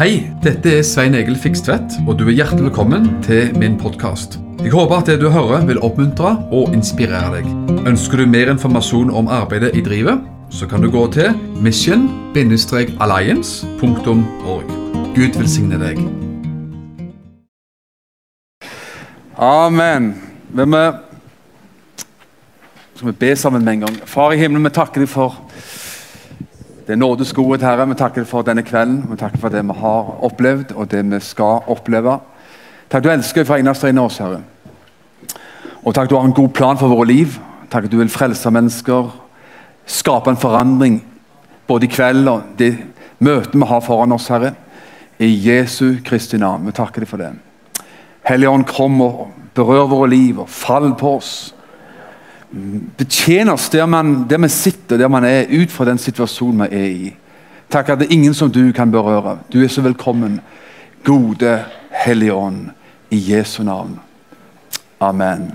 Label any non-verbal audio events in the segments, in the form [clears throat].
Hei, dette er Svein Egil Fikstvedt, og du er hjertelig velkommen til min podkast. Jeg håper at det du hører vil oppmuntre og inspirere deg. Ønsker du mer informasjon om arbeidet i drivet, så kan du gå til mission-alliance.org. Gud velsigne deg. Amen. Vi skal vi be sammen med en gang? Far i himmelen, vi takker deg for det er nådes Herre. Vi takker for denne kvelden. Vi takker for det vi har opplevd, og det vi skal oppleve. Takk du elsker eneste en av oss, Herre. Og takk du har en god plan for våre liv. Takk at du vil frelse mennesker, skape en forandring både i kveld og det møtene vi har foran oss, Herre. I Jesu Kristi navn. Vi takker deg for det. Hellige Ånd, kom og berør våre liv og fall på oss betjene oss der, man, der vi sitter, der man er, ut fra den situasjonen vi er i. Takk at det er ingen som du kan berøre. Du er så velkommen, gode Hellige Ånd, i Jesu navn. Amen.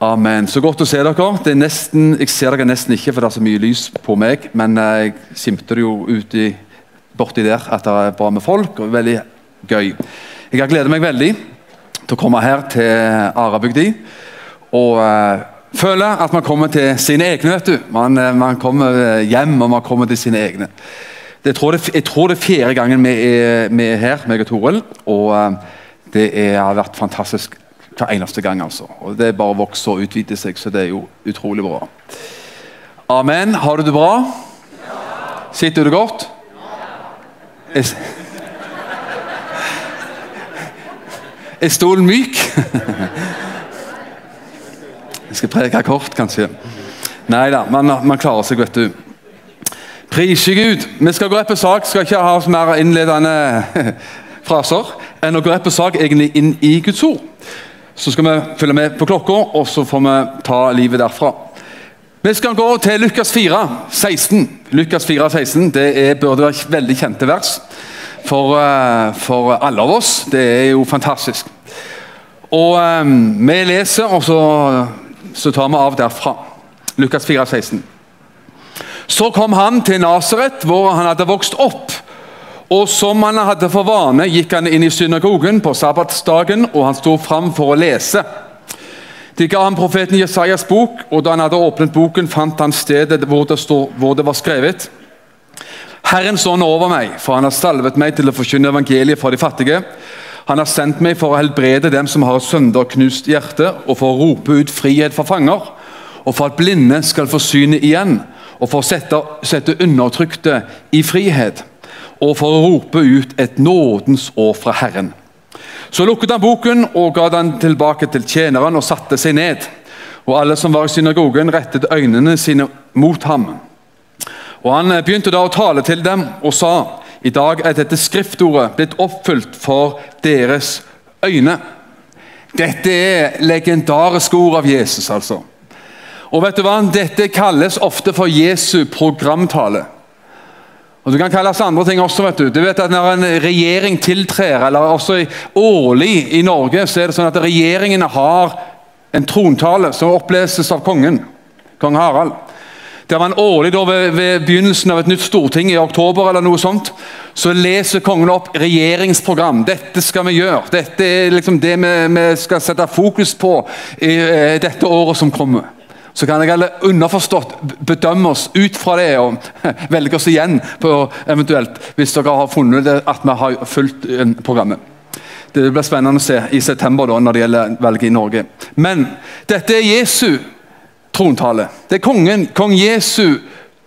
Amen. Så godt å se dere. Det er nesten, jeg ser dere nesten ikke, for det er så mye lys på meg. Men eh, jeg simter jo uti, borti der at det er bra med folk. og Veldig gøy. Jeg har gledet meg veldig til å komme her til Arabygdi og eh, føler at man kommer til sine egne. vet du. Man, uh, man, kommer hjem og man kommer til sine egne. Det, jeg, tror det, jeg, tror det, er fjerde gangen vi er, vi er her, meg og Toril. Og eh, det er, har vært fantastisk hver eneste gang. altså. Og Det bare vokser og utvider seg, så det er jo utrolig bra. Amen. Har du det bra? Ja. Sitter du godt? Ja. Er, er stolen myk? Jeg skal preke kort, kanskje. Nei da, man, man, klarer seg, vet du. Prise Gud. Vi skal gå rett på sak. Skal ikke ha mer innledende [laughs] fraser enn å gå rett på sak egentlig inn i Guds ord. Så skal vi følge med på klokka, og så får vi ta livet derfra. Vi skal gå til Lukas 4, 16. Lukas 4, 16, Det er, burde være veldig kjente vers for, eh, for alle av oss. Det er jo fantastisk. Og um, Vi leser, og så så tar vi av derfra. Lukas 4, 16. Så kom han til Nasaret, hvor han hadde vokst opp. Og som han hadde for vane, gikk han inn i synagogen på sabbatsdagen, og han sto fram for å lese. De ga ham profeten Jesajas bok, og da han hadde åpnet boken, fant han stedet hvor det, stod, hvor det var skrevet. Herrens nå over meg, for han har salvet meg til å forkynne evangeliet for de fattige. Han har sendt meg for å helbrede dem som har sønderknust hjerte, og for å rope ut frihet for fanger, og for at blinde skal få synet igjen, og for å sette, sette undertrykte i frihet, og for å rope ut et nådens år fra Herren. Så lukket han boken og ga den tilbake til tjeneren og satte seg ned. Og alle som var i synagogen, rettet øynene sine mot ham. Og Han begynte da å tale til dem og sa:" I dag er dette skriftordet blitt oppfylt for deres øyne. Dette er legendariske ord av Jesus, altså. Og vet du hva? Dette kalles ofte for Jesu programtale. Og Du kan kalles andre ting også. vet du. Du vet at Når en regjering tiltrer, eller også årlig i Norge, så er det sånn at regjeringene har en trontale som oppleses av kongen, kong Harald. Der en årlig da, ved, ved, begynnelsen av et nytt storting i oktober eller noe sånt, så leser kongen opp regjeringsprogram. Dette skal vi gjøre. Dette er liksom det vi, vi skal sette fokus på i eh, dette året som kommer. Så kan jeg alle underforstått bedømme oss ut fra det og [laughs] velge oss igjen på eventuelt, hvis dere har funnet det at vi har fulgt eh, programmet. Det blir spennende å se i september da, når det gjelder valget i Norge. Men dette er Jesu trontale. Det er kongen, kong Jesu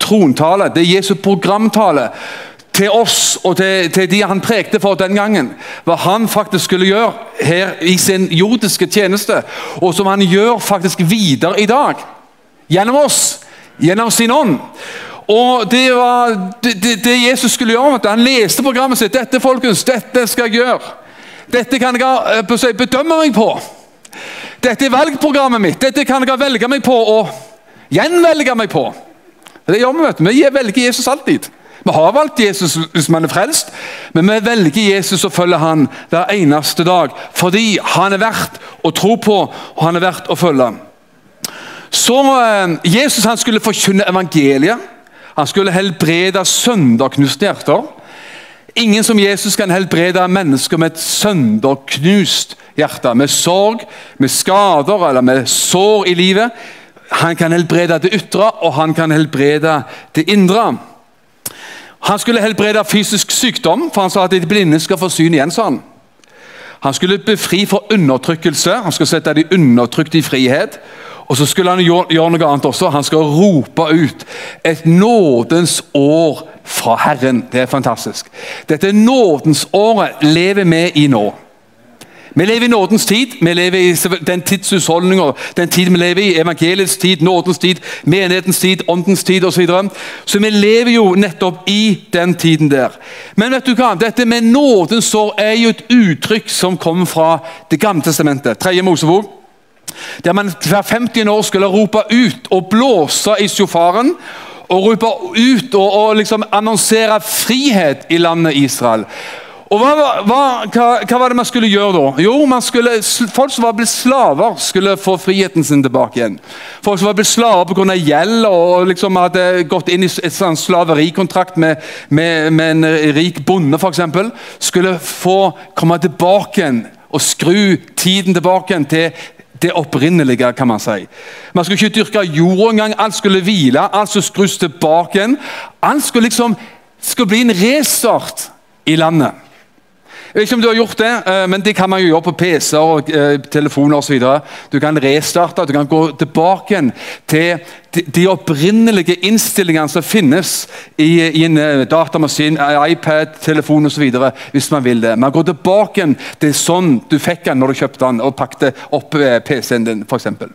trontale. Det er Jesu programtale til oss og til, til, de han prekte for den gangen. Hva han faktisk skulle gjøre her i sin jordiske tjeneste, og som han gjør faktisk videre i dag. Gjennom oss, gjennom sin ånd. Og Det var det, det, Jesus skulle gjøre. Han leste programmet sitt. Dette folkens, dette skal jeg gjøre. Dette kan jeg eh, bedømme meg på. Dette er valgprogrammet mitt. Dette kan jeg velge meg på og gjenvelge meg på. Det gjør Vi vet du. Vi velger Jesus alltid. Vi har valgt Jesus hvis man er frelst, men vi velger Jesus og følger han hver eneste dag. Fordi han er verdt å tro på, og han er verdt å følge. Så eh, Jesus han skulle forkynne evangeliet. Han skulle helbrede sønderknuste hjerter. Ingen som Jesus kan helbrede mennesker med et sønderknust hjerte. Med sorg, med skader eller med sår i livet. Han kan helbrede det ytre, og han kan helbrede det indre. Han skulle helbrede fysisk sykdom, for han sa at de blinde skal få syn igjen. sa han. Han skulle befri for undertrykkelse. Han skulle sette de undertrykte i frihet. Og så skulle han gjøre noe annet også. Han skal rope ut et nådens år fra Herren. Det er fantastisk. Dette nådens året lever vi i nå. Vi lever i nådens tid, vi lever i den tidshusholdninga, den tid vi lever i, evangeliets tid, nådens tid, menighetens tid, åndens tid osv. Så, videre. så vi lever jo nettopp i den tiden der. Men vet du hva? dette med nådens år er jo et uttrykk som kommer fra Det gamle testamentet. Tredje Mosebok. Der man hver 50 år skulle rope ut og blåse i sjofaren. Og rope ut og, og liksom annonsere frihet i landet Israel. Og hva, hva, hva, hva, var det man skulle gjøre da? Jo, skulle, Folk som var blitt slaver, skulle få friheten sin tilbake igjen. Folk som var blitt slaver pga. gjeld og liksom hadde gått inn i et sånn slaverikontrakt med, med, med, en rik bonde, f.eks., skulle få komme tilbake igjen og skru tiden tilbake igjen til det opprinnelige, kan man si. Man skulle ikke dyrke jorda engang. Alt skulle hvile, alt skulle skrus tilbake igjen. Alt skulle liksom skulle bli en restart i landet. Jeg vet ikke om du har gjort det, eh, men det kan man jo gjøre på PC-er og eh, telefoner osv. Du kan restarte, du kan gå tilbake til de opprinnelige innstillingene som finnes i, en eh, datamaskin, iPad, telefon osv. hvis man vil det. Man går tilbake til sånn du fikk den når du kjøpte den og pakket opp PC-en din. For eksempel.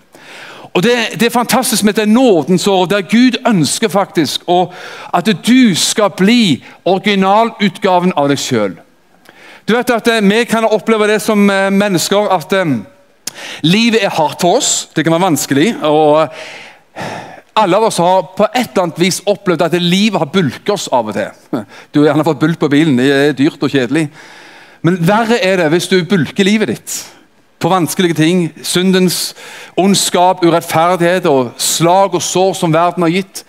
og det, det, er fantastisk med det nådens år, der Gud ønsker faktisk at du skal bli originalutgaven av deg sjøl. Du vet at eh, Vi kan oppleve det som eh, mennesker at eh, livet er hardt for oss. Det kan være vanskelig. og alle av oss har på et eller annet vis opplevd at livet har bulket oss av og til. Du har gjerne fått bulk på bilen. Det er dyrt og kjedelig. Men verre er det hvis du bulker livet ditt på vanskelige ting. Syndens ondskap, urettferdighet og slag og sår som verden har gitt.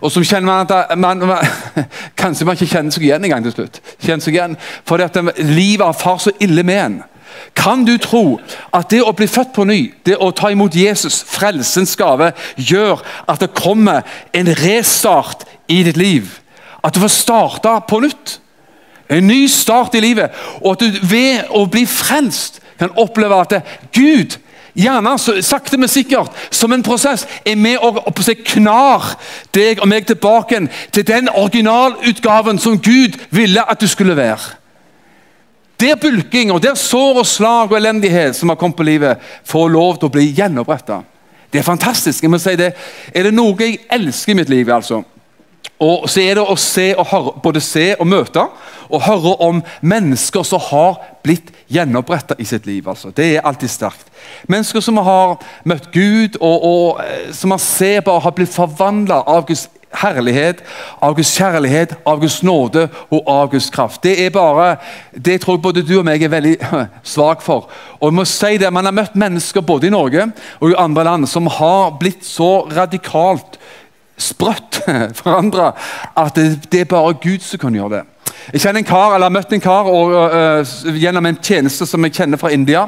Og så kjenner man at man, man, [laughs] Kanskje man ikke kjenner seg igjen engang til slutt. Kjenner seg igjen, Fordi at livet har far så ille med en. Kan du tro at det å bli født på ny, det å ta imot Jesus, frelsens gave, gjør at det kommer en restart i ditt liv? At du får starte på nytt? En ny start i livet. Og at du ved å bli frelst kan oppleve at Gud gjerne sakte, men sikkert, som en prosess, er med og knar deg og meg tilbake til den originalutgaven som Gud ville at du skulle være. Der bulking, og der sår og slag og elendighet som har kommet på livet, får lov til å bli gjenoppretta. Det er fantastisk. jeg må si det. Er det noe jeg elsker i mitt liv, altså, og så er det å se høre, både se og møte og høre om mennesker som har blitt gjenoppretta i sitt liv. Altså. Det er alltid sterkt. Mennesker som har møtt Gud, og, og eh, som man ser bare har blitt forvandla av Guds herlighet, av Guds kjærlighet, av Guds nåde og av Guds kraft. Det er bare, det tror jeg både du og meg er veldig [laughs] svak for. Og jeg må si det, Man har møtt mennesker både i Norge og i andre land som har blitt så radikalt sprøtt [laughs] forandra at det, det, er bare Gud som kan gjøre det. Jeg kjenner en kar, eller har møtt en kar og, uh, gjennom en tjeneste som jeg kjenner fra India.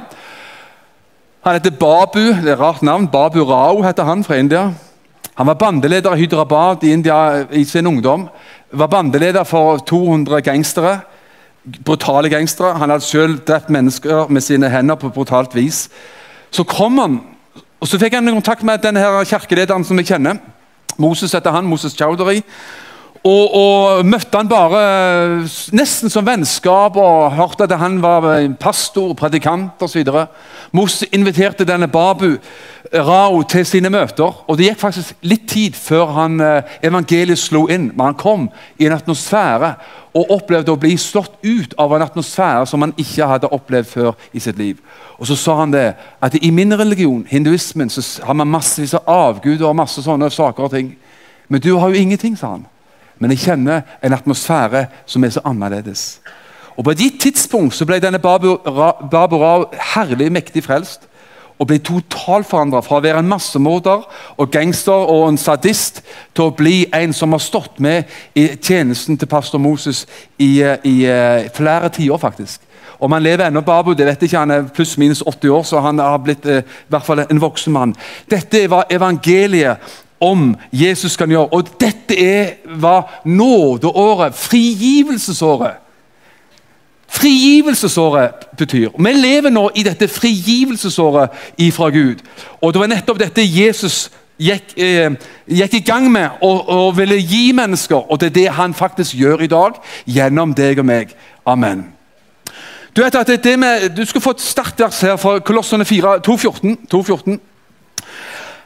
Han heter Babu. det er et rart navn, Babu Rao heter han fra India. Han var bandeleder i Hyderabad i India i sin ungdom. Var bandeleder for 200 gangstere. Brutale gangstere. Han hadde selv drept mennesker med sine hender på brutalt vis. Så kom han, og så fikk han kontakt med denne her kirkelederen som jeg kjenner. Moses heter han, Moses Chowdhury. Og, og, møtte han bare nesten som vennskap og hørte at han var pastor, predikant osv. Moses inviterte denne Babu Rao til sine møter. og Det gikk faktisk litt tid før han, eh, evangeliet slo inn. Men han kom i en atmosfære og opplevde å bli slått ut av en atmosfære som han ikke hadde opplevd før i sitt liv. Og så sa han det, at i min religion, hinduismen, så har man massevis av avguder og masse sånne saker og ting. Men du har jo ingenting, sa han. Men jeg kjenner en atmosfære som er så annerledes. Og På et gitt tidspunkt så ble denne Babu Rao herlig mektig frelst. Og ble totalforandra fra å være en massemorder og gangster og en sadist til å bli en som har stått med i tjenesten til pastor Moses i, eh, i, eh, flere tiår, faktisk. Om han lever ennå, Babu, det vet ikke. Han er pluss-minus 80 år, så han har blitt eh, i hvert fall en voksen mann. Dette var evangeliet om Jesus kan gjøre. Og dette er hva nådeåret, frigivelsesåret Frigivelsesåret betyr. Vi lever nå i dette frigivelsesåret ifra Gud. Og Det var nettopp dette Jesus gikk, eh, gikk i gang med og, og, ville gi mennesker. Og det er det han faktisk gjør i dag, gjennom deg og meg. Amen. Du vet at det med, du skal få et startvers her fra Kolossene 4, 2.14.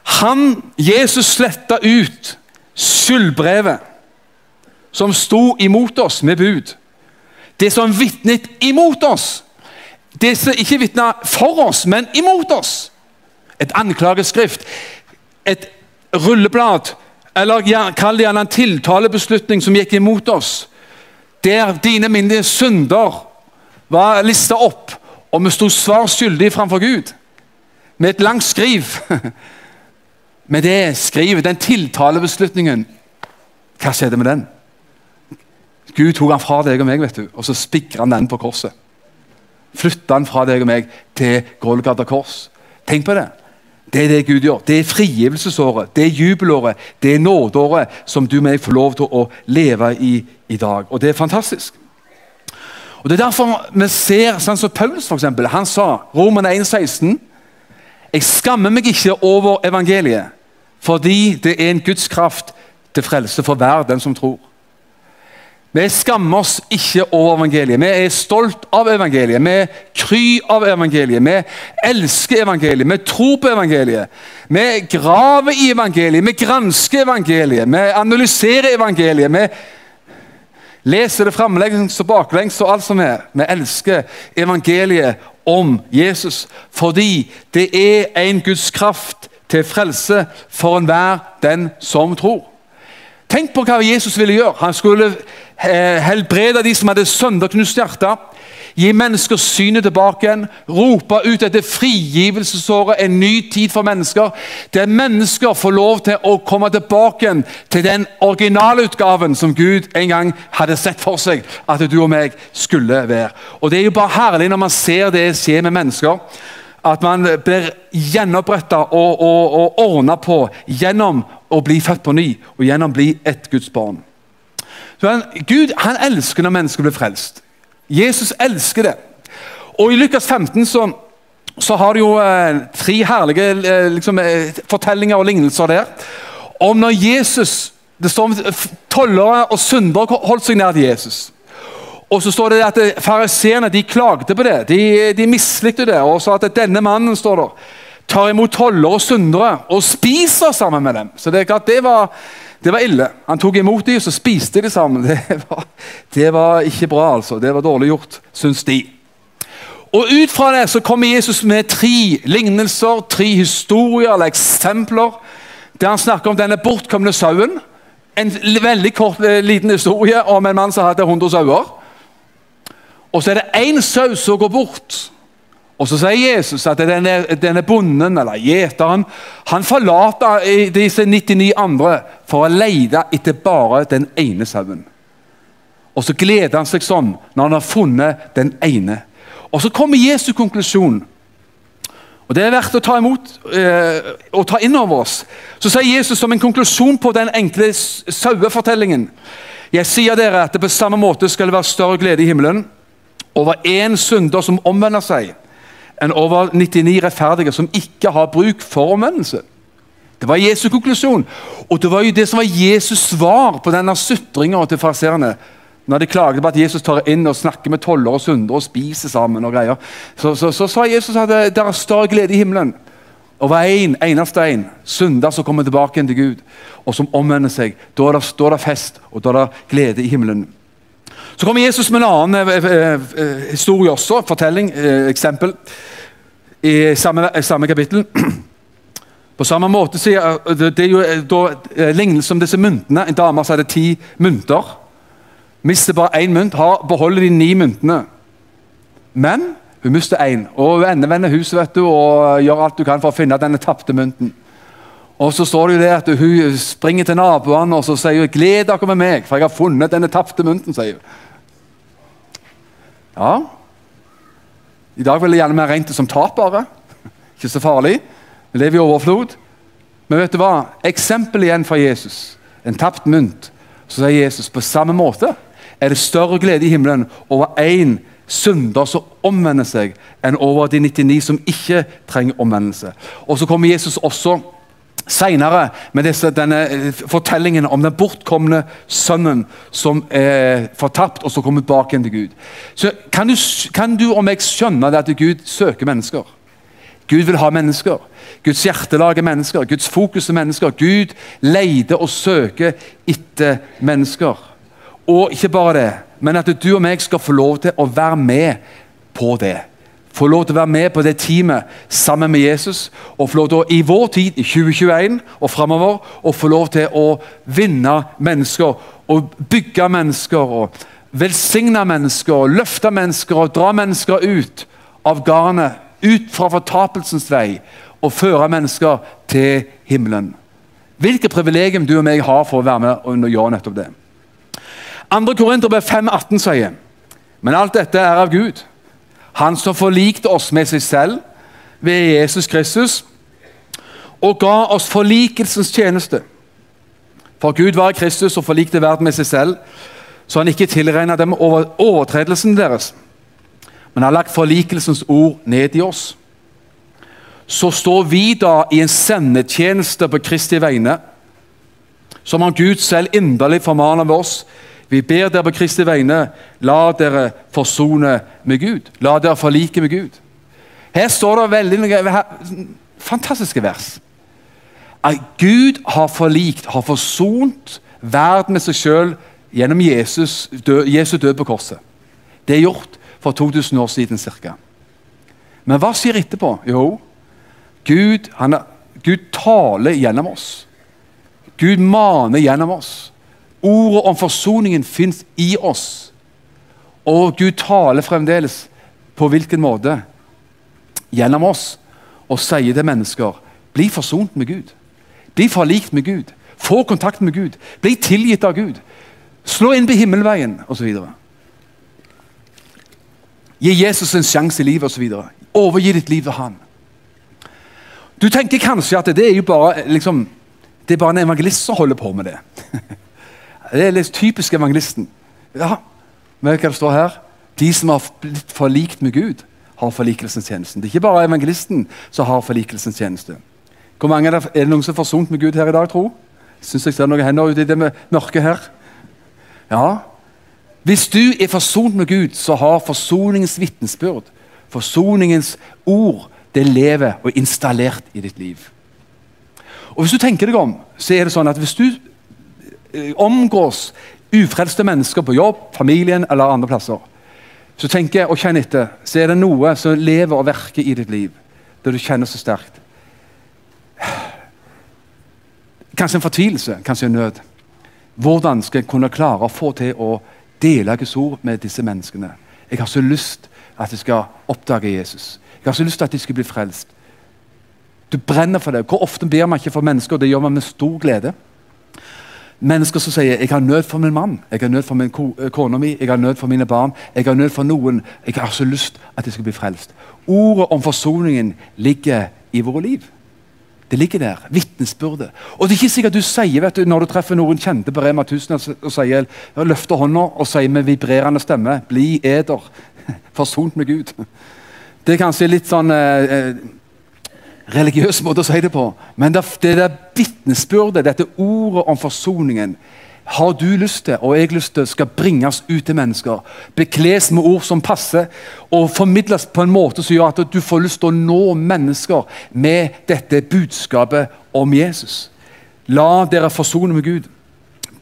Han, Jesus, sletta ut skyldbrevet som sto imot oss med bud det som vitnet imot oss. Det som ikke vitna for oss, men imot oss. Et anklageskrift, et rulleblad, eller kall det gjerne en tiltalebeslutning som gikk imot oss. Der dine mindre synder var lista opp, og vi sto svar skyldig framfor Gud. Med et langt skriv. [laughs] Med det skrivet, den tiltalebeslutningen Hva skjedde med den? Gud tok han fra deg og meg, vet du, og så spikra han den på korset. Flytta han fra deg og meg til Golgata kors. Tenk på det. Det er det Gud gjør. Det er frigivelsesåret, det er jubelåret, det er nådeåret som du og meg får lov til å leve i i dag. Og det er fantastisk. Og Det er derfor vi ser sånn som Paulus for eksempel, han sa, Roman 1,16 Jeg skammer meg ikke over evangeliet, fordi det er en Guds kraft til frelse for hver den som tror. Vi skammer oss ikke over evangeliet. Vi er stolt av evangeliet. Vi er kry av evangeliet. Vi elsker evangeliet. Vi tror på evangeliet. Vi graver i evangeliet. Vi gransker evangeliet. Vi analyserer evangeliet. Vi leser det framlengs og baklengs og alt som er. Vi elsker evangeliet om Jesus fordi det er en Guds kraft til frelse for enhver den som tror. Tenk på hva Jesus ville gjøre. Han skulle Eh, helbrede de som hadde sønderknust hjerte. Gi mennesker synet tilbake igjen. Rope ut etter frigivelsesåret, en ny tid for mennesker. Der mennesker får lov til å komme tilbake igjen til den originalutgaven som Gud en gang hadde sett for seg at du og meg skulle være. Og Det er jo bare herlig når man ser det skje med mennesker. At man blir gjenoppretta og, og, og ordna på gjennom å bli født på ny og gjennom å bli et Guds barn. Han, Gud han elsker når mennesker blir frelst. Jesus elsker det. Og I Lukas 15 så, så har du jo eh, tre herlige eh, liksom, eh, fortellinger og lignelser der. Om når Jesus det står om Tollere og syndere holdt seg nær til Jesus. Og så står det at Fariseerne de klagde på det. De, de mislikte det og sa at denne mannen står der, tar imot toller og syndere og spiser sammen med dem. Så det er klart det var det var ille. Han tok imot dem, så spiste de sammen. [laughs] Det var, det var ikke bra, altså. Det var dårlig gjort, syns de. Og Ut fra det så kommer Jesus med tre lignelser, tre historier eller eksempler, der han snakker om denne bortkomne sauen. En veldig kort, eh, liten historie om en mann som hadde 100 sauer. Og så er det én sau som går bort. Og Så sier Jesus at denne, denne bonden, eller gjeteren, han forlater disse 99 andre for å lete etter bare den ene sauen. Og så gleder han seg sånn når han har funnet den ene. Og Så kommer Jesu konklusjon. Og Det er verdt å ta imot eh, og ta inn over oss. Så sier Jesus som en konklusjon på den enkle sauefortellingen Jeg sier dere at det på samme måte skal det være større glede i himmelen over én synder som omvender seg, enn over 99 rettferdige som ikke har bruk for omvendelse. Det var Jesu konklusjon. Og det var jo det som var Jesus svar på denne sutringa til fariseerne. Når de klaget på at Jesus tar inn og snakker med toller og syndere og spiser sammen. og greier. Så, så, så sa Jesus at det, det er større glede i himmelen over én en, eneste en synder som kommer tilbake til Gud, og som omvender seg. Da er det, da er det fest, og da er det glede i himmelen. Så kommer Jesus med en annen eh, eh, eh historie også, fortelling, eksempel i samme, samme kapittel. [clears throat] På samme måte sier Det, er jo da eh, lignelse om disse myntene. En dame hadde ti mynter. Mister bare én mynt, har, beholder de ni myntene. Men Hun mister én. Og hun endevender huset vet du, og gjør alt du kan for å finne denne tapte mynten. Og så står det jo det at Hun springer til naboene og så sier hun, 'Gled dere med meg, for jeg har funnet denne tapte mynten'. sier hun. Ja, i dag vil det gjerne mer regnet som tapere. [laughs] Ikke så farlig. Vi lever i overflod. Men vet du hva? Eksempel igjen fra Jesus. En tapt mynt. Så sier Jesus på samme måte er det større glede i himmelen over én synder som omvender seg, enn over de 99 som ikke trenger omvendelse. Og Så kommer Jesus også senere med disse, denne eh, fortellingen om den bortkomne sønnen som er fortapt, og som kommer tilbake igjen til Gud. Så kan du, kan du og meg skjønne det at Gud søker mennesker? Gud vil ha mennesker. Guds hjertelag er mennesker. Guds fokus er mennesker. Gud leter og søker etter mennesker. Og ikke bare det, men at du og meg skal få lov til å være med på det. Få lov til å være med på det teamet sammen med Jesus. Og få lov til å, i vår tid, i 2021 og framover, å få lov til å vinne mennesker. Og bygge mennesker. og Velsigne mennesker, og løfte mennesker og dra mennesker ut av garnet. Ut fra fortapelsens vei og føre mennesker til himmelen. Hvilket privilegium du og meg har for å være med og gjøre nettopp det. 2. Korinterbrev 5,18 sier men alt dette er av Gud han som forlikte oss med seg selv ved Jesus Kristus og ga oss forlikelsens tjeneste. For Gud var Kristus og forlikte verden med seg selv, så han ikke tilregna dem over overtredelsen deres, men har lagt forlikelsens ord ned i oss. Så står vi da i en sendetjeneste på Kristi vegne, som han Gud selv inderlig formaner ved oss vi ber dere på Kristi vegne, la dere forsone med Gud. La dere forlike med Gud. Her står det veldig fantastiske vers. At Gud har forlikt, har forsont verden med seg sjøl gjennom Jesus død, Jesu død på korset. Det er gjort for 2000 år siden ca. Men hva skjer etterpå? Jo, Gud, han, Gud taler gjennom oss. Gud maner gjennom oss. Ordet om forsoningen fins i oss. Og Gud taler fremdeles på hvilken måte? Gjennom oss. Og sier til mennesker bli forsont med Gud. Bli forlikt med Gud. Få kontakt med Gud. Bli tilgitt av Gud. Slå inn på himmelveien osv. Gi Jesus en sjanse i livet osv. Overgi ditt liv til Han. Du tenker kanskje at det er jo bare liksom, det er bare en evangelist som holder på med det. [laughs] Det er litt typisk evangelisten. Ja, men hva det står her? De som har blitt forlikt med Gud, har forlikelsens tjeneste. Det er ikke bare evangelisten som har forlikelsens tjeneste. Hvor mange Er det, er det noen som er forsont med Gud her i dag, tro? Syns jeg ser noen hender ute i det mørket her. Ja. Hvis du er forsont med Gud, så har forsoningens vitnesbyrd, forsoningens ord, det lever og er installert i ditt liv. Og Hvis du tenker deg om, så er det sånn at hvis du omgås ufrelste mennesker på jobb, familien eller andre plasser, så tenker jeg og kjenner etter, så er det noe som lever og verker i ditt liv, det du kjenner så sterkt. Kanskje en fortvilelse, kanskje en nød. Hvordan skal jeg kunne klare å få til å dele Guds ord med disse menneskene? Jeg har så lyst at de skal oppdage Jesus. Jeg har så lyst at de skal bli frelst. Du brenner for det. Hvor ofte ber man ikke for mennesker? og Det gjør man med stor glede. Mennesker som sier 'jeg har nød for min mann', 'jeg har nød for min eh, kona mi', 'jeg har nød for mine barn', 'jeg har nød for noen'. Jeg har så lyst at de skal bli frelst. Ordet om forsoningen ligger i våre liv. Det ligger der. Vitnesbyrdet. Og det er ikke sikkert du sier vet du, når du treffer noen kjente på Rema 1000 og sier, løfter hånda og sier med vibrerende stemme 'Bli eder'. [laughs] Forsont med Gud. Det er kanskje litt sånn eh, eh religiøs måte å si det på. Men det, det der vitnesbyrdet, dette ordet om forsoningen, har du lyst til, og jeg lyst til, skal bringes ut til mennesker. Bekles med ord som passer, og formidles på en måte som gjør at du får lyst til å nå mennesker med dette budskapet om Jesus. La dere forsone med Gud.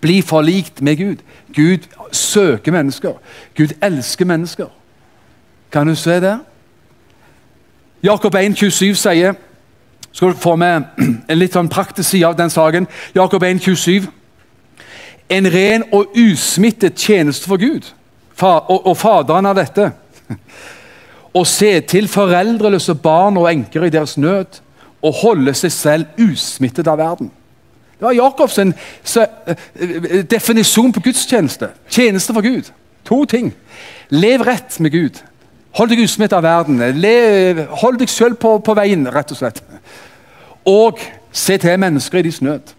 Bli forlikt med Gud. Gud søker mennesker. Gud elsker mennesker. Kan du se det? Jakob 1, 27 sier skal du få med en litt sånn praktisk side av den saken. Jakob 1, 27. En ren og usmittet tjeneste for Gud, og, og Faderen av dette. å se til foreldreløse barn og enker i deres nød og holde seg selv usmittet av verden. Det var Jakobs så, uh, definisjon på gudstjeneste. Tjeneste for Gud. To ting. Lev rett med Gud. Hold deg usmittet av verden. Hold deg sjøl på, på, veien, rett og slett. Og se til mennesker i deres nød.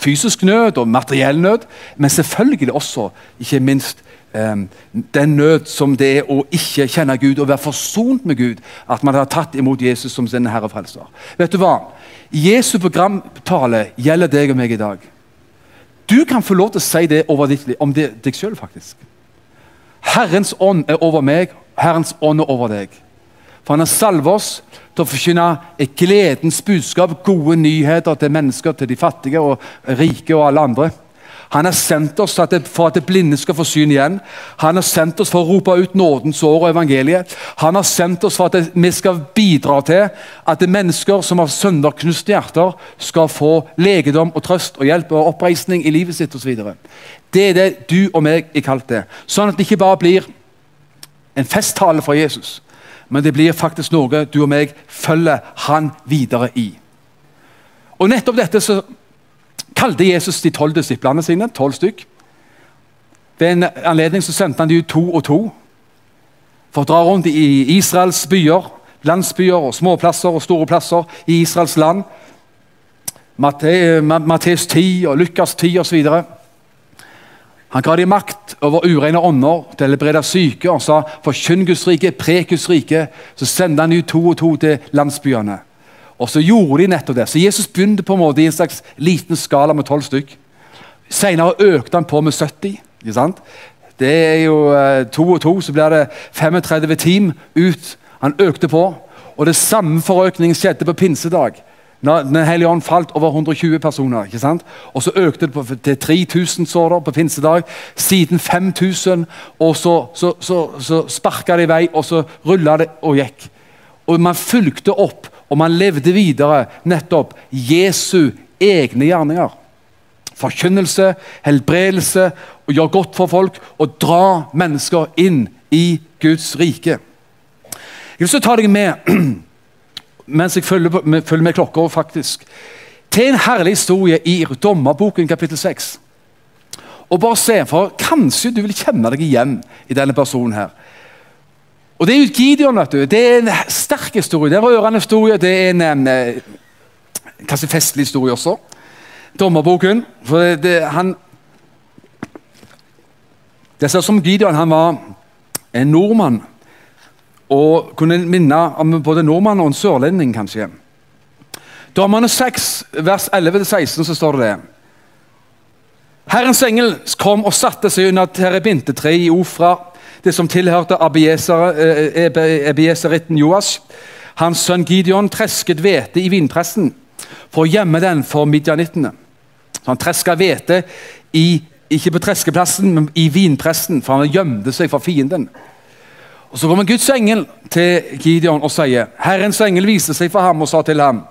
Fysisk nød og materiell nød, men selvfølgelig også, ikke minst, um, den nød som det er å ikke kjenne Gud og være forsont med Gud. At man har tatt imot Jesus som sin Herre og Frelser. Vet du hva? Jesu programtale gjelder deg og meg i dag. Du kan få lov til å si det over ditt, om det, deg sjøl, faktisk. Herrens ånd er over meg, Herrens ånd er over deg. For han har salvet oss til å forkynne et gledens budskap, gode nyheter til mennesker, til de fattige og rike og alle andre. Han har sendt oss for at det blinde skal få syn igjen. Han har sendt oss for å rope ut nådens år og evangeliet. Han har sendt oss for at vi skal bidra til at mennesker som har sønderknuste hjerter, skal få legedom og trøst og hjelp og oppreisning i livet sitt osv. Det er det du og meg er kalt til. Sånn at det ikke bare blir en festtale fra Jesus, men det blir faktisk noe du og meg følger han videre i. Og Nettopp dette så kalte Jesus de tolv disiplene sine, tolv stykk. Ved en anledning så sendte han de ut to og to for å dra rundt i Israels byer, landsbyer og småplasser og store plasser i Israels land. Matteus 10 og Lukas 10 osv. Han ga dem makt over urene ånder til å helbrede syke. og sa forkynn Guds rike, prek Guds rike. Så sendte han ut to og to til landsbyene. Og så gjorde de nettopp det. Så Jesus begynte på en måte i en slags liten skala med tolv stykk. Senere økte han på med 70. ikke sant? Det er jo eh, to og to, så blir det 35 team ut. Han økte på. Og det samme forøkningen skjedde på pinsedag. Når Den hellige ånd falt over 120 personer. ikke sant? Og Så økte det på, til 3000 så på pinsedag. Siden 5000. Og så, så, så, så sparka det i vei, og så rulla det og gikk. Og Man fulgte opp, og man levde videre nettopp Jesu egne gjerninger. Forkynnelse, helbredelse, å gjøre godt for folk og dra mennesker inn i Guds rike. Jeg vil så ta deg med [clears throat] mens jeg følger, med, følger med klokka, faktisk, til en herlig historie i Dommerboken kapittel 6. Og bare se, for Kanskje du vil kjenne deg igjen i denne personen. her. Og Det er jo Gideon. vet du. Det er en sterk historie. Det er en rørende historie. Det er en, en, eh, kanskje festlig historie også. Dommerboken. For det, det, han Det ser ut som Gideon han var en nordmann og kunne minne om både nordmann og en sørlending, kanskje. Damene 6, vers 11-16, så står det det. Herrens engel kom og satte seg under terebintetreet i Ofra, det som tilhørte abieseritten eh, Joas. Hans sønn Gideon tresket hvete i vinpressen for å gjemme den for midjanittene. han treska hvete ikke på treskeplassen, men i vinpressen, for han gjemte seg for fienden. Og Så kommer Guds engel til Gideon og sier Herrens engel viste seg for ham og sa til ham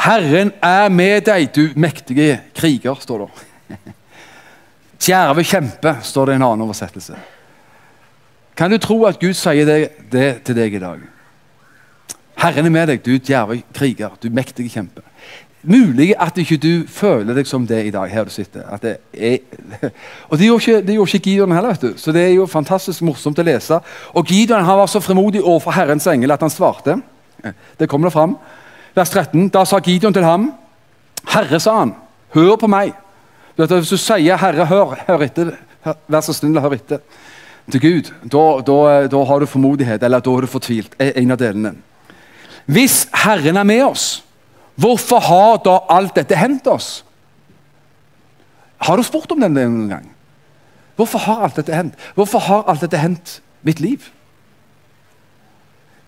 Herren er med deg, du mektige kriger, står det. [laughs] Djerve kjempe, står det i en annen oversettelse. Kan du tro at Gud sier det, det til deg i dag? Herren er med deg, du djerve kriger, du mektige kjempe. Mulig at ikke du føler deg som det i dag, her du sitter. Det er, [laughs] og Det gjorde ikke, det gjorde ikke Gideon heller, vet du. så det er jo fantastisk morsomt å lese. Og Gideon han var så fremodig overfor Herrens engel at han svarte. Det kommer det fram. Vers 13. Da sa Gideon til ham, 'Herre', sa han, 'hør på meg'. Hvis du sier 'Herre, hør', hør etter, vær så snill og hør etter til Gud, da, da, da har du formodighet, eller da er du fortvilt. En av delene. Hvis Herren er med oss Hvorfor har da alt dette hendt oss? Har du spurt om det noen gang? Hvorfor har alt dette hendt? Hvorfor har alt dette hendt mitt liv?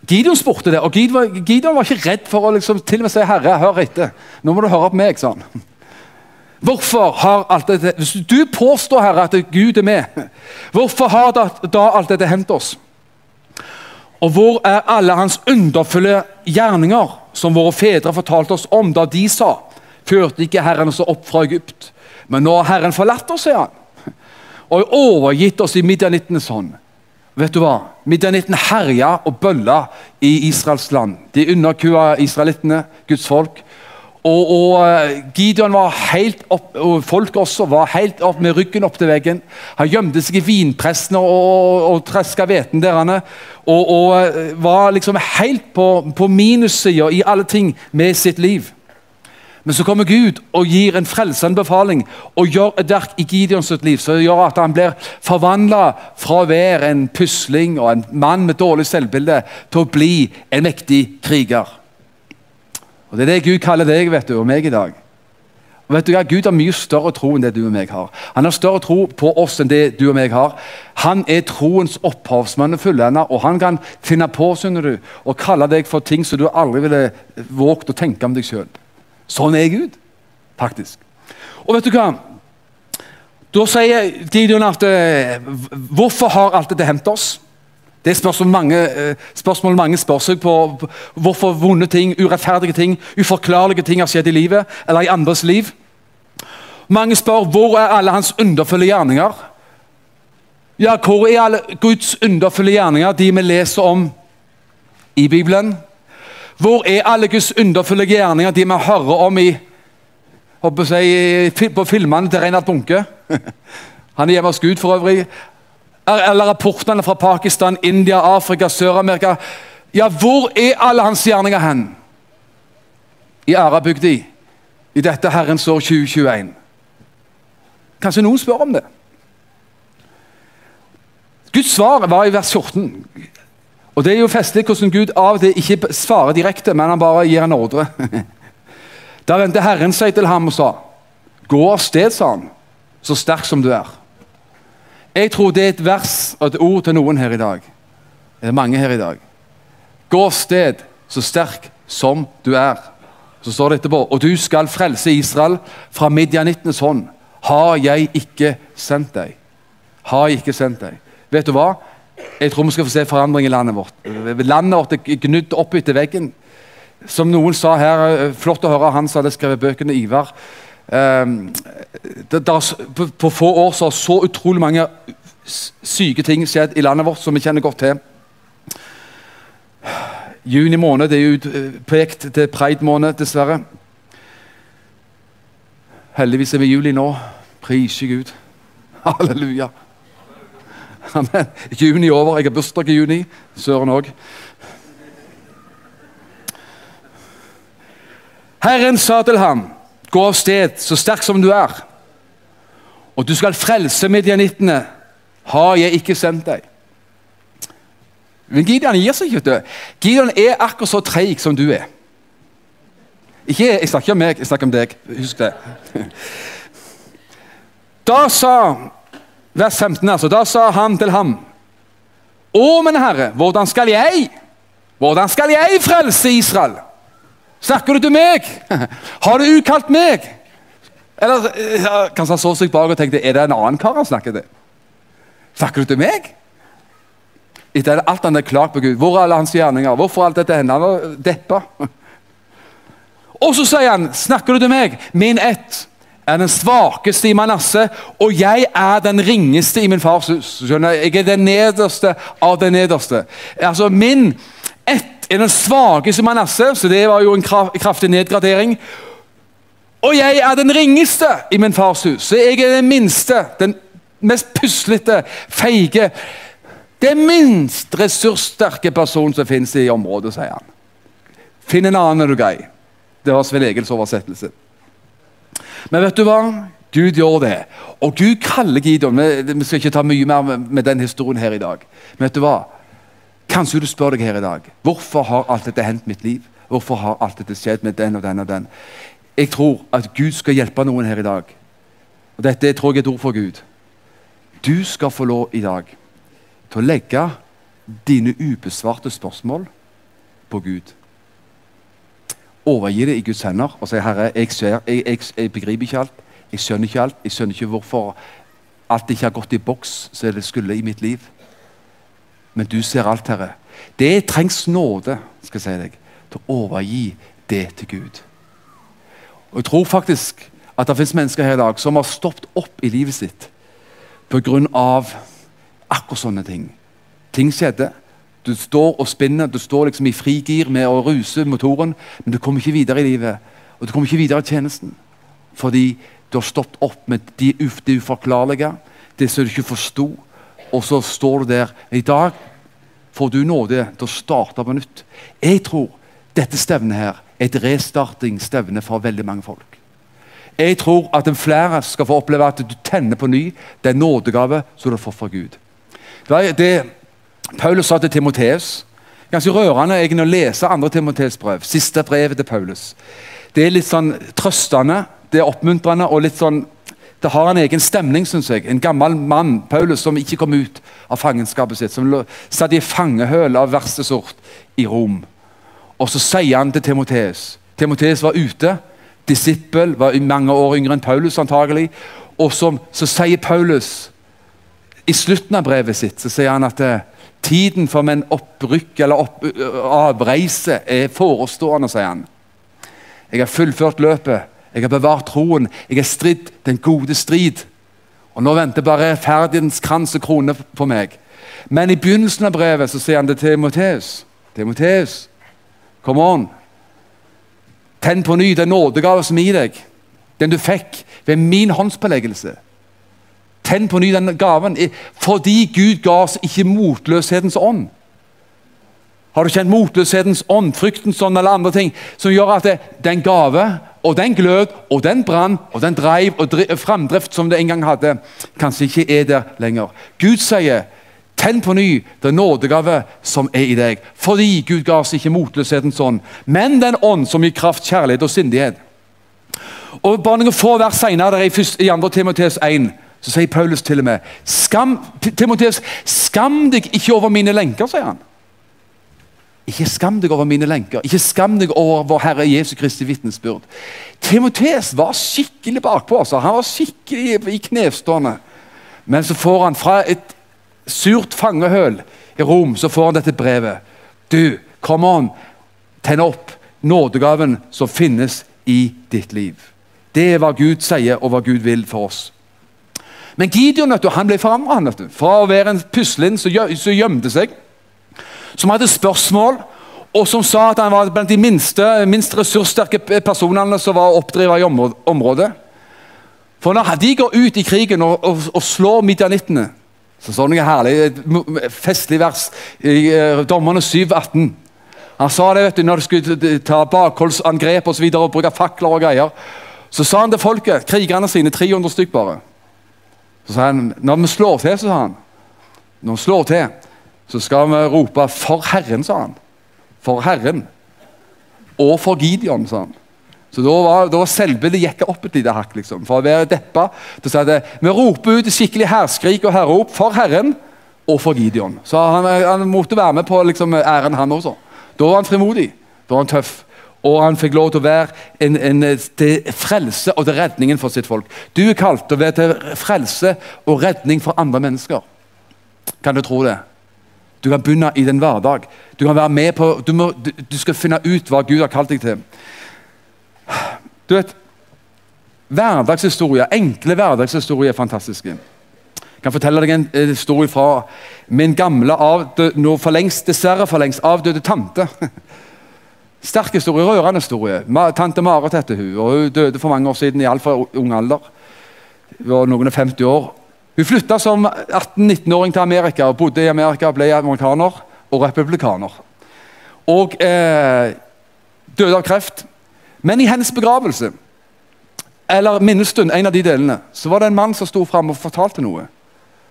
Gideon spurte det, og Gideon, var ikke redd for å liksom, til og med si 'Herre, hør etter'. Nå må du høre på meg, sa han. Hvorfor har alt dette Hvis du påstår, Herre, at Gud er med, hvorfor har da, da alt dette hendt oss? Og hvor er alle hans underfulle gjerninger? Som våre fedre fortalte oss om da de sa førte ikke Herren oss opp fra Egypt. Men nå har Herren forlatt oss, sier han, og overgitt oss i midjanittenes hånd. Vet du hva? Midjanitten herja og bølla i Israels land. De underkua israelittene, Guds folk. Og, og eh, Gideon var helt opp, og folk også var helt opp med ryggen opp til veggen. Han gjemte seg i vinpressene og, og, og treska hveten der. Og, og, eh, var liksom helt på, på minussida i alle ting med sitt liv. Men så kommer Gud og gir en frelsende befaling og gjør et verk i Gideons liv som gjør at han blir forvandla fra å være en pusling og en mann med dårlig selvbilde til å bli en mektig kriger. Og Det er det Gud kaller deg vet du, og meg i dag. Og vet du hva? Gud har mye større tro enn det du og meg har. Han har større tro på oss enn det du og meg har. Han er troens opphavsmann og fullender, og han kan finne på du, og kalle deg for ting som du aldri ville våget å tenke om deg sjøl. Sånn er Gud, faktisk. Og vet du hva? Da sier Gideon at eh, Hvorfor har alt dette hendt oss? Det er spørsmål mange, eh, spørsmål mange spør seg på hvorfor vonde ting, urettferdige ting, uforklarlige ting har skjedd i livet eller i andres liv. Mange spør hvor er alle hans underfulle gjerninger. Ja, Hvor er alle Guds underfulle gjerninger, de vi leser om i Bibelen? Hvor er alle Guds underfulle gjerninger, de vi hører om i, jeg, på filmene til Reinhard Bunke? [laughs] Han er hjemme hos Gud for øvrig eller rapportene fra Pakistan, India, Afrika, Sør-Amerika Ja, hvor er alle hans gjerninger hen? I ærabygda, i dette Herrens år 2021. Kanskje noen spør om det. Guds svar var i vers 14. Og Det er jo festlig hvordan Gud av til ikke svarer direkte, men han bare gir en ordre. [laughs] Da vendte Herren seg til ham og sa, 'Gå av sted', sa han, 'så sterk som du er'. Jeg tror det er et vers og et ord til noen her i dag. Det er mange her i dag. Gå av sted så sterk som du er. Så står det etterpå Og du skal frelse Israel fra midjanittenes hånd. Har jeg ikke sendt deg? Har jeg ikke sendt deg? Vet du hva? Jeg tror vi skal få se forandring i landet vårt. Landet vårt er gnudd opp etter veggen. Som noen sa her, Flott å høre han som hadde skrevet bøkene Ivar. Um, det, der, på, på, få år så har så utrolig mange syke ting skjedd i landet vårt som vi kjenner godt til. Juni måned det er utpekt til pride-måned, dessverre. Heldigvis er vi i juli nå. Prise Gud. [laughs] Halleluja. Amen. Juni over. Jeg har bursdag i juni. Søren òg. Herren sa til ham Gå av sted, så sterk som du er. Og du skal frelse midjanittene. Har jeg ikke sendt deg? Men Gideon gir seg ikke. Gideon er akkurat så treig som du er. Ikke, jeg snakker om meg, jeg snakker om deg. Husk det. Da sa vers 15 altså, da sa han til ham Å, min herre, hvordan skal jeg? Hvordan skal jeg frelse Israel? Snakker du til meg? Har du ukalt meg? Eller kanskje han så seg bak og tenkte er det en annen kar han snakker til? Snakker du til meg? Etter alt han har klart på Gud. Hvor er alle hans gjerninger? Hvorfor alt dette hender? Han var deppa. Og så sier han, snakker du til meg? Min ett er den svakeste i Manasseh, og jeg er den ringeste i min fars hus. Skjønner Jeg er den nederste av den nederste. Altså, Min ett er den svakeste Manasseh, så det var jo en kraftig nedgradering. Og jeg er den ringeste i min fars hus, så jeg er den minste, den mest puslete, feige Den minst ressurssterke personen som finnes i området, sier han. Finn en annen, er du grei. Det var Svein Egils oversettelse. Men vet du hva? Gud gjør det. Og Gud kaller Gideon Vi skal ikke ta mye mer med den historien her i dag. Men vet du hva? Kanskje du spør deg her i dag hvorfor har alt dette hendt mitt liv? Hvorfor har alt dette skjedd med den og den og den? Jeg tror at Gud skal hjelpe noen her i dag. Og Dette tror jeg er et ord for Gud. Du skal få lov i dag til å legge dine ubesvarte spørsmål på Gud. Overgi det i Guds hender og si Herre, jeg, ser, jeg, jeg, jeg begriper ikke alt. Jeg skjønner ikke alt. Jeg skjønner ikke hvorfor alt ikke har gått i boks som det skulle i mitt liv men du ser alt, Herre. Det trengs nåde skal jeg si deg, til å overgi det til Gud. Og Jeg tror faktisk at det finnes mennesker her i dag som har stoppet opp i livet sitt pga. akkurat sånne ting. Ting skjedde. Du står og spinner, du står liksom i frigir med å ruse motoren, men du kommer ikke videre i livet. Og du kommer ikke videre i tjenesten. Fordi du har stoppet opp med det uforklarlige, det som du ikke forsto, og så står du der. I dag får du nåde til å starte på nytt. Jeg tror dette stevnet her er et restartingsstevne for veldig mange folk. Jeg tror at flere skal få oppleve at du tenner på ny den nådegave som du har fått fra Gud. Det det Paulus sa til Timoteus. Ganske rørende egentlig å lese andre Timoteus brev. Siste brevet til Paulus. Det er litt sånn trøstende, det er oppmuntrende og litt sånn det har en egen stemning, syns jeg. En gammel mann, Paulus, som ikke kom ut av fangenskapet sitt. Som satt i fangehøl av verste sort i Rom. Og så sier han til Timoteus Timoteus var ute. Disippel, var mange år yngre enn Paulus antagelig. Og så, så sier Paulus i slutten av brevet sitt så sier han at eh, tiden for en opprykk eller opp, avreise er forestående. sier han. Jeg har fullført løpet. Jeg har bevart troen. Jeg har stridd den gode strid. Og Nå venter bare rettferdighetens krans og krone på meg. Men i begynnelsen av brevet så sier han det til Timoteus. Timoteus, come on. Tenn på ny den nådegave som er i deg. Den du fikk ved min håndspåleggelse. Tenn på ny den gaven fordi Gud ga oss ikke motløshetens ånd. Har du kjent motløshetens ånd, fryktens ånd eller andre ting som gjør at det, den gave og den glød og den brann og den dreiv og framdrift som det en gang hadde, kanskje ikke er der lenger. Gud sier Tenn på ny den nådegave som er i deg. Fordi Gud ga oss ikke motløshetens ånd, men den ånd som gir kraft, kjærlighet og sindighet. Og Bare noen få vers senere, i 2. Timoteus 1, så sier Paulus til og med skam, Timoteus, skam deg ikke over mine lenker, sier han. Ikke skam deg over mine lenker, ikke skam deg over vår Herre Jesu Kristi vitnesbyrd. Timotes var skikkelig bakpå. Så Han var skikkelig i knestående. Men så får han fra et surt fangehøl i Rom så får han dette brevet. Du, come on, tenn opp nådegaven som finnes i ditt liv. Det er hva Gud sier, og hva Gud vil for oss. Men Gideon vet du, han ble forandra. Fra å være en pusling som gjemte seg som hadde spørsmål, og som sa at han var blant de minste, minst ressurssterke personene som var oppdriver i området. For når de går ut i krigen og, og, og slår midjanittene så står det noe herlig, festlig vers i uh, Dommerne 7,18. Han sa det vet du, når de skulle ta bakholdsangrep og, så videre, og bruke fakler og greier. Så sa han til folket, krigerne sine, 300 stykk bare Så sa han, Når vi slår til, så sa han, når vi slår til, så skal vi rope 'For Herren', sa han. For Herren. Og for Gideon, sa han. Så Da var, da var selvbildet gikk opp et lite hakk. liksom. For å være deppa til å si at Vi roper ut skikkelig herskrik og herrop for Herren og for Gideon. Så han, han måtte være med på liksom, æren, han også. Da var han frimodig. Da var han tøff. Og han fikk lov til å være en, en, til frelse og til redningen for sitt folk. Du er kalt til å være til frelse og redning for andre mennesker. Kan du tro det? Du kan begynne i den hverdag. Du kan være med på, du, må, du, skal finne ut hva Gud har kalt deg til. Du vet, Hverdagshistorie, Enkle hverdagshistorier er fantastiske. Jeg kan fortelle deg en historie fra min gamle, avdød, for lengst, dessverre for lengst avdøde tante. [laughs] Sterk historie, rørende historie. Tante Marit heter hun. og Hun døde for mange år siden i altfor ung alder. Hun var noen og 50 år. Hun flytta som 18-19-åring til Amerika og bodde i Amerika, ble amerikaner og republikaner. Og eh, døde av kreft. Men i hennes begravelse, eller minnestund, en av de delene, så var det en mann som sto fram og fortalte noe.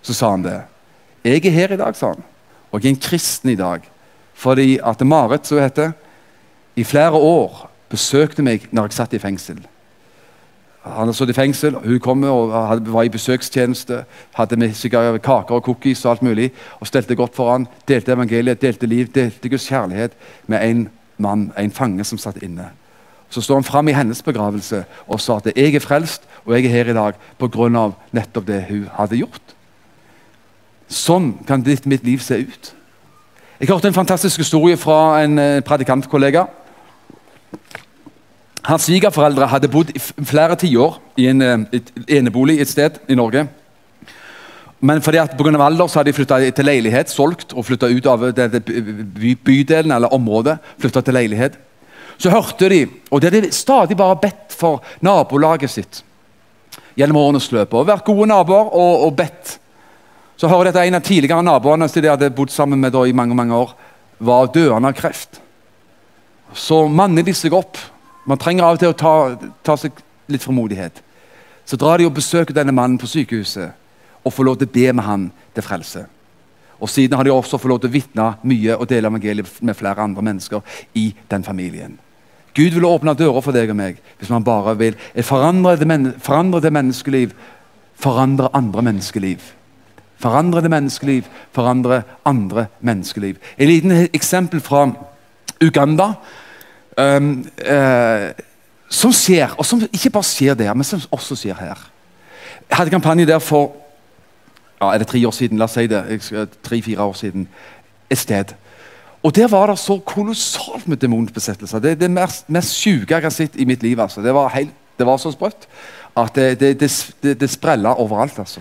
Så sa han det. 'Jeg er her i dag', sa han. 'Og jeg er en kristen i dag.' Fordi at Marit, som heter, i flere år besøkte meg når jeg satt i fengsel. Han hadde sittet i fengsel, hun kom og var i besøkstjeneste. Hadde med seg kaker og cookies og alt mulig. og Stelte godt for han, Delte evangeliet, delte liv, delte Guds kjærlighet med en mann, en fange som satt inne. Så står han fram i hennes begravelse og sa at 'jeg er frelst, og jeg er her i dag pga. nettopp det hun hadde gjort'. Sånn kan ditt mitt liv se ut. Jeg hørte en fantastisk historie fra en eh, predikantkollega. Hans svigerforeldre hadde bodd i flere tiår i en eh, et enebolig et sted i Norge. Men fordi at pga. alder så hadde de flytta til leilighet, solgt og flytta ut av by, bydelen eller området. til leilighet. Så hørte de, og det hadde de stadig bare bedt for nabolaget sitt gjennom årenes løp. Og vært gode naboer og, og bedt. Så hører de at en av tidligere naboene som de hadde bodd sammen med i mange mange år, var døende av kreft. Så manner de seg opp. Man trenger av og til å ta, ta seg litt frimodighet. Så drar de og besøker denne mannen på sykehuset og får lov til å be med han til frelse. Og Siden har de også fått lov til å vitne mye og dele evangeliet med flere andre mennesker i den familien. Gud vil åpne dører for deg og meg hvis man bare vil forandre det, men forandre det menneskeliv, forandre andre menneskeliv. Forandre det menneskeliv, forandre andre menneskeliv. Et liten eksempel fra Uganda. Um, uh, som skjer, og som ikke bare skjer der, men som også skjer her. Jeg hadde kampanje der for ja, er det tre år siden. la oss si det, tre-fire år siden. Et sted. Og Der var det så kolossalt med demonbesettelser. Det er det mest, mest syke jeg har sett i mitt liv. altså. Det var, helt, det var så sprøtt at det, det, det, det sprella overalt. altså.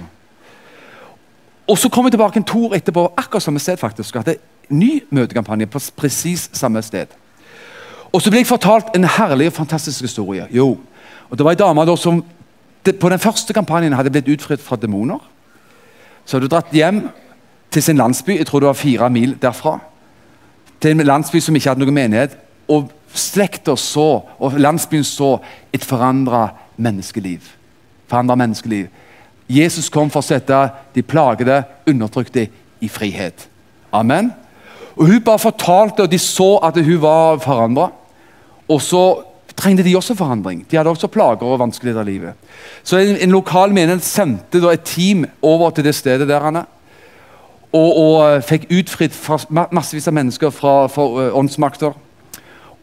Og Så kom jeg tilbake en to år etterpå, akkurat samme sted. faktisk, og en ny møtekampanje på presis samme sted. Og så ble jeg fortalt en herlig og fantastisk historie. Jo, og Det var ei dame som på den første kampanjen hadde blitt utfridd fra demoner. Så hadde hun dratt hjem til sin landsby, jeg tror det var fire mil derfra. Til en landsby som ikke hadde noen menighet. Og slekta så, og landsbyen så, et forandra menneskeliv. Forandra menneskeliv. Jesus kom for å sette de plagede, undertrykte, i frihet. Amen. Og Hun bare fortalte, og de så at hun var forandra. Og så trengte de også forandring. De hadde også plager og vanskeligheter i livet. Så en, en lokal menighet sendte et team over til det stedet der han er. Og, og eh, fikk utfridd massevis av mennesker fra, fra uh, åndsmakter.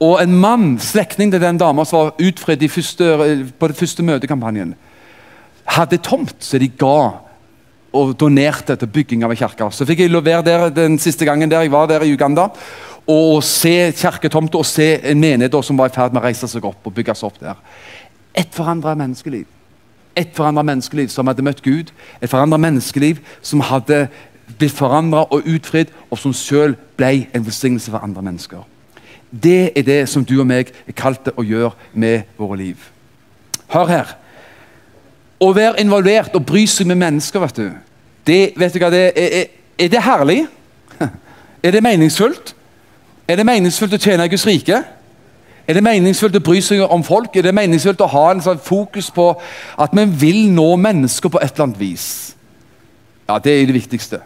Og en mann, slektning til den dama som var utfridd på den første møtekampanjen, hadde tomt som de ga og donerte til bygging av en kirke. Så fikk jeg lov der den siste gangen der jeg var der i Uganda og se kirketomter og se en menighet som var i ferd med å reise seg opp og bygge seg opp der. Et forandra menneskeliv. Et forandra menneskeliv som hadde møtt Gud. Et forandra menneskeliv som hadde blitt forandra og utfridd, og som selv ble en velsignelse for andre mennesker. Det er det som du og meg er kalt til å gjøre med våre liv. Hør her. Å være involvert og bry seg med mennesker, vet du, det, vet du hva, det er, er, er det herlig? [laughs] Er det meningsfullt? Er det meningsfullt å tjene Guds rike? Er det meningsfullt å bry seg om folk? Er det meningsfullt å ha en sånn fokus på at vi vil nå mennesker på et eller annet vis? Ja, Det er det viktigste.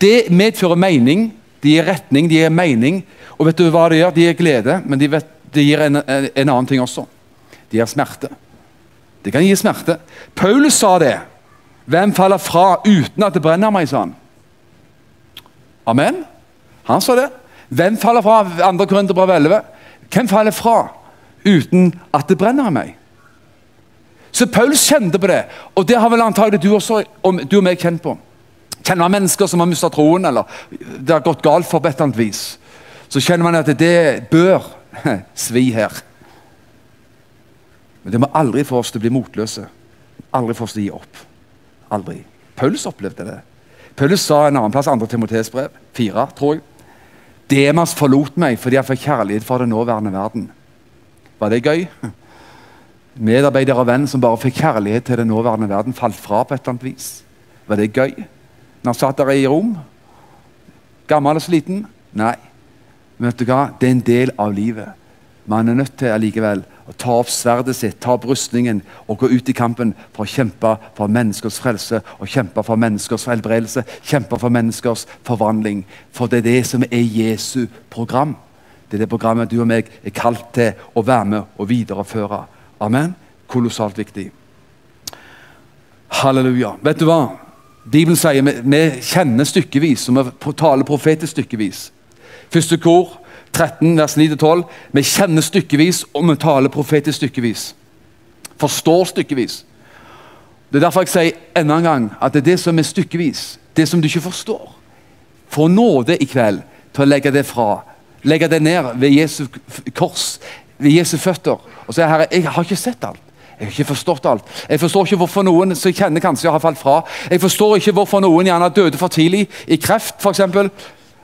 Det medfører mening, det gir retning, det gir mening. Og vet du hva det gjør? Det gir glede, men det, de gir en, en, en, annen ting også. Det gir smerte. Det kan gi smerte. Paulus sa det. Hvem faller fra uten at det brenner meg, sa han. Amen. Han sa det. Hvem faller fra? 2. Korinterbrev 11. Hvem faller fra uten at det brenner i meg? Så Paulus kjente på det, og det har vel antagelig du også og du og meg kjent på. Kjenner man mennesker som har mistet troen, eller det har gått galt for på et annet vis, så kjenner man at det bør [laughs] svi her. Men det må aldri få oss til å bli motløse. Aldri få oss til å gi opp. Aldri. Paulus opplevde det. Paulus sa en annen plass, 2. Timotees brev, 4, tror jeg. Demas forlot meg fordi jeg fikk kjærlighet for den nåværende verden. Var det gøy? Medarbeider og venn som bare fikk kjærlighet til den nåværende verden, falt fra på et eller annet vis. Var det gøy? Når han satt der i rom? Gammel og sliten? Nei. Men vet du hva? Det er en del av livet. Man er nødt til allikevel å ta opp sverdet sitt, ta opp rustningen og gå ut i kampen for å kjempe for menneskers frelse og kjempe for menneskers helbredelse, kjempe for menneskers forvandling. For det er det som er Jesu program. Det er det programmet du og meg er kalt til å være med og videreføre. Amen. Kolossalt viktig. Halleluja. Vet du hva? Bibelen sier vi, vi kjenner stykkevis, og vi taler profetisk stykkevis. Første kor 13, vers 9-12. Vi kjenner stykkevis, og vi taler profetisk stykkevis. Forstår stykkevis. Det er derfor jeg sier enda en gang at det er det som er stykkevis, det som du ikke forstår. Få nåde i kveld til å legge det fra. Legge det ned ved Jesu kors, ved Jesu føtter. Og si herre, jeg har ikke sett alt. Jeg har ikke forstått alt. Jeg forstår ikke hvorfor noen som kjenner kanskje har falt fra. Jeg forstår ikke hvorfor noen gjerne døde for tidlig, i kreft f.eks.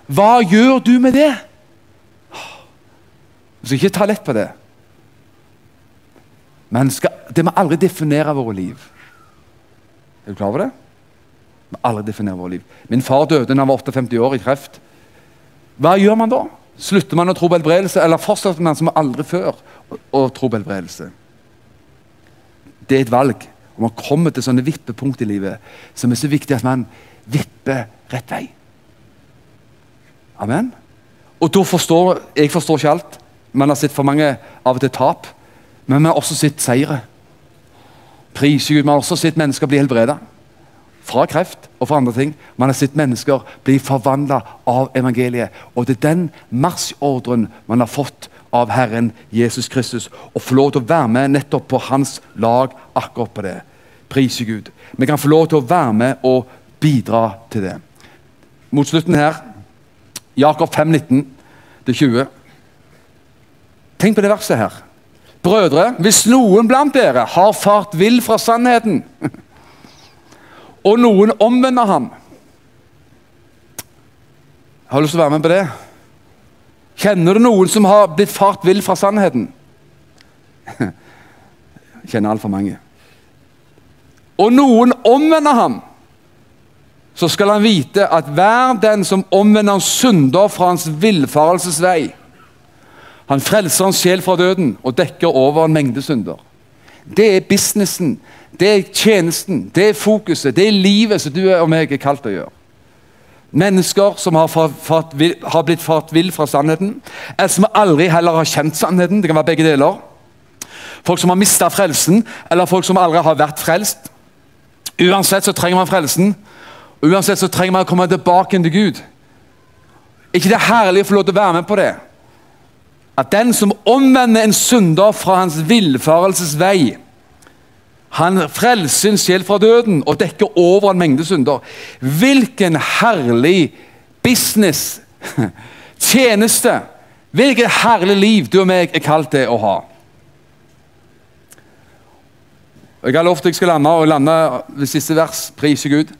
Hva gjør du med det? Du skal ikke ta lett på det. Men skal, det må aldri definere våre liv. Er du klar over det? Vi må aldri definere våre liv. Min far døde da han var 58 år i kreft. Hva gjør man da? Slutter man å tro på helbredelse, eller fortsetter man som aldri før å tro på helbredelse? Det er et valg. Og Man kommer til sånne vippepunkt i livet som er så viktig at man vipper rett vei. Amen. Og da forstår Jeg forstår ikke alt. Man har sett for mange av og til tap, men vi har også sett seire. Prise Gud. Man har også sett mennesker bli helbredet. Fra kreft og fra andre ting. Man har sett mennesker bli forvandla av evangeliet. Og det er den marsjordren man har fått av Herren Jesus Kristus. Å få lov til å være med nettopp på hans lag akkurat på det. Prise Gud. Vi kan få lov til å være med og bidra til det. Mot slutten her Jakob 5, 19-20. Tenk på det verset her. Brødre, hvis noen blant dere har fart vill fra sannheten, [laughs] og noen omvender ham Har du lyst til å være med på det? Kjenner du noen som har blitt fart vill fra sannheten? [laughs] Kjenner altfor mange. Og noen omvender ham, så skal han vite at hver den som omvender en synder fra hans villfarelsesvei, han frelser hans sjel fra døden og dekker over en mengde synder. Det er businessen, det er tjenesten, det er fokuset, det er livet som du og meg er kalt å gjøre. Mennesker som har, fart, har blitt fart vill fra sannheten, eller som aldri heller har kjent sannheten. Det kan være begge deler. Folk som har mista frelsen, eller folk som aldri har vært frelst. Uansett så trenger man frelsen. Uansett så trenger man å komme tilbake til Gud. ikke det er herlig å få lov til å være med på det? At den som omvender en synder fra hans villfarelsesvei, han frelser sin sjel fra døden og dekker over en mengde synder. Hvilken herlig business, [laughs] tjeneste, hvilket herlig liv du og meg er kalt til å ha. Jeg har lovt jeg skal lande og lande ved siste vers. Priser Gud.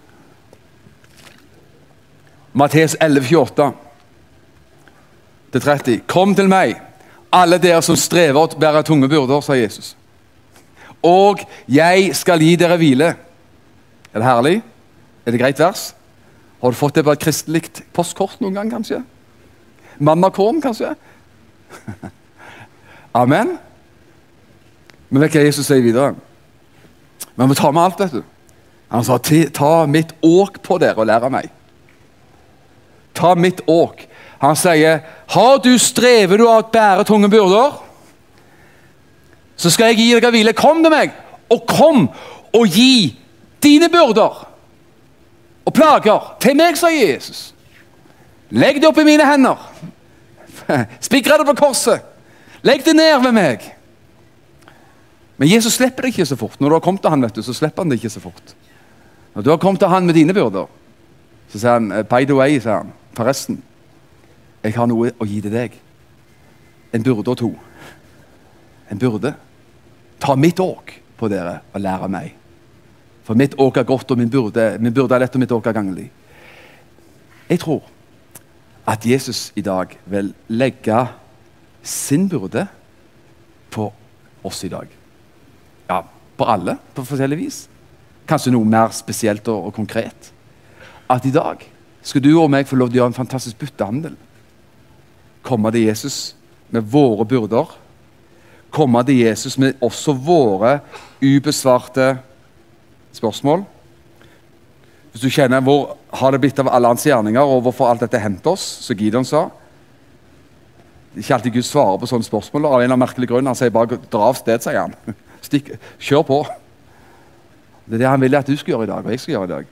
Mattes 11, 28 30. Kom til meg, alle dere som strever og bærer tunge byrder, sa Jesus og jeg skal gi dere hvile. Er det herlig? Er det greit vers? Har du fått det på et kristelig postkort noen gang, kanskje? Mammakorn, kanskje? [laughs] Amen? Men vet hva Jesus sier videre? Men vi tar med alt, vet du. Han sa ta mitt åk på dere og lær av meg. Ta mitt åk. Han sier, har du strever du av å bære tunge byrder? så skal jeg gi deg hvile. Kom til meg, og kom og gi dine byrder og plager til meg, sa Jesus. Legg det opp i mine hender. [laughs] Spikre det på korset. Legg det ned ved meg. Men Jesus slipper det ikke så fort. Når du har kommet til han, vet du, så slipper han det ikke så fort. Når du har kommet til han med dine byrder, så sier han by the way, sier han, forresten, jeg har noe å gi til deg. En byrde og to. En byrde. Ta mitt åk på dere og lære meg. For mitt åk er godt, og min byrde, min er lett, og mitt åk er ganglig. Jeg tror at Jesus i dag vil legge sin byrde på oss i dag. Ja, på alle, på forskjellig vis. Kanskje noe mer spesielt og, og konkret. At i dag skal du og meg få lov til å gjøre en fantastisk byttehandel. Komme til Jesus med våre byrder komme til Jesus med også våre ubesvarte spørsmål. Hvis du kjenner hvor har det blitt av alle hans gjerninger, og hvorfor alt dette hendte oss, som Gideon sa Det er ikke alltid Gud svarer på sånne spørsmål. av en eller merkelig grunn. Han sier bare 'dra av sted', sier han. [laughs] Stikk, kjør på. Det er det han vil at du skal gjøre i dag, og jeg skal gjøre i dag.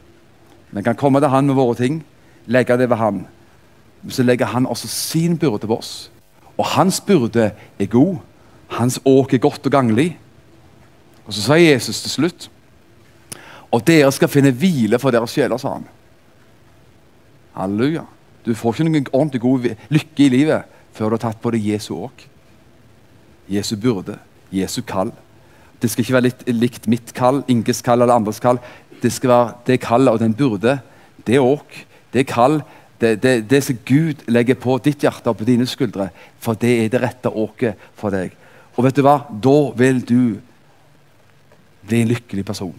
Vi kan komme til han med våre ting, legge det ved han. Så legger han også sin byrde på oss. Og hans byrde er god. Hans åk er godt og ganglig. Og Så sa Jesus til slutt Og dere skal finne hvile for deres sjeler, sa han. Halleluja. Du får ikke noen ordentlig god lykke i livet før du har tatt på deg Jesu åk. Jesu byrde, Jesu kall. Det skal ikke være litt, likt mitt kall, Inges kall eller andres kall. Det skal være det kallet og den burde. Det åk. Det kall, det, det, det, som Gud legger på ditt hjerte og på dine skuldre, for det er det rette åket for deg. Og vet du hva? Da vil du bli en lykkelig person.